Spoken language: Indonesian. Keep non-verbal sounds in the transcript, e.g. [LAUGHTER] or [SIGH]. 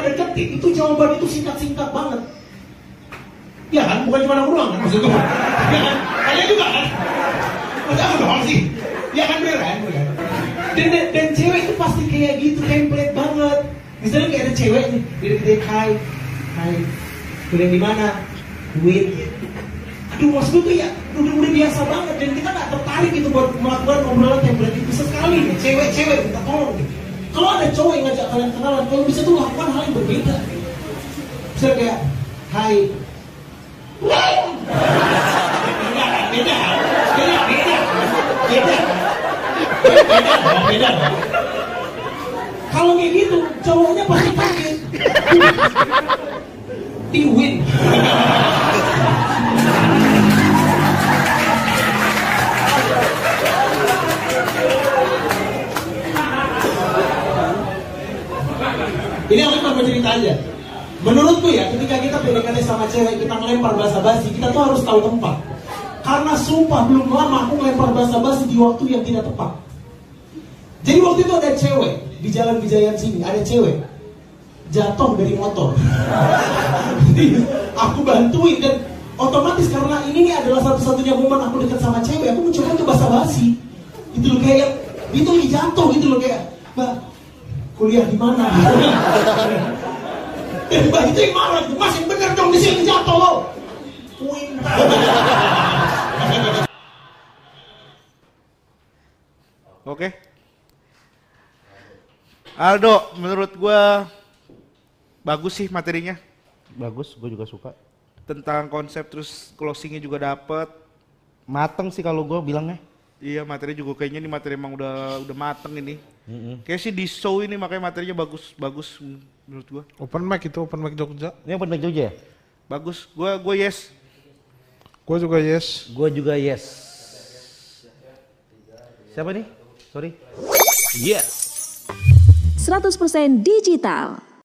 detik itu jawaban itu singkat-singkat banget. Ya kan, bukan cuma aku doang kan maksud. Ya kan, kalian juga kan. Masa aku doang sih. Ya kan bener kan? Dan, dan, dan cewek itu pasti kayak gitu, template banget. Misalnya kayak ada cewek nih, dia dia hai, hai, kuliah di mana? Duit. Aduh maksud gue tuh ya udah, udah biasa banget dan kita nggak tertarik gitu buat melakukan obrolan template itu sekali nih cewek-cewek minta tolong gitu. Kalau ada cowok yang ngajak kalian kenalan, kalau bisa tuh lakukan hal yang berbeda. Misalnya kayak, hai, beda, beda, beda, beda, beda, beda. Kalau kayak gitu, cowoknya pasti kaget. Diwin. Ini aku cuma mau cerita aja. Menurutku ya, ketika kita PDKT sama cewek, kita ngelempar bahasa basi, kita tuh harus tahu tempat. Karena sumpah belum lama aku ngelempar bahasa basi di waktu yang tidak tepat. Jadi waktu itu ada cewek di jalan Bijayan sini, ada cewek jatuh dari motor. Jadi [LAUGHS] aku bantuin dan otomatis karena ini nih adalah satu-satunya momen aku dekat sama cewek, aku mencoba untuk bahasa basi. Itu loh kayak itu jatuh gitu loh kayak, kuliah di mana? Dan [LAUGHS] mbak itu yang marah, mas yang bener dong di sini jatuh loh. Win. [LAUGHS] Oke. Aldo, menurut gua bagus sih materinya Bagus, gue juga suka. tentang konsep terus closingnya juga dapet. Mateng sih kalau gue bilangnya. Iya materi juga kayaknya ini materi emang udah udah mateng ini. Mm-mm. Kayak sih di show ini makanya materinya bagus bagus menurut gua. Open mic itu open mic Jogja. Ini open mic Jogja ya? Bagus. Gua gua yes. Gue juga yes. Gue juga yes. Siapa nih? Sorry. Yes. 100% digital.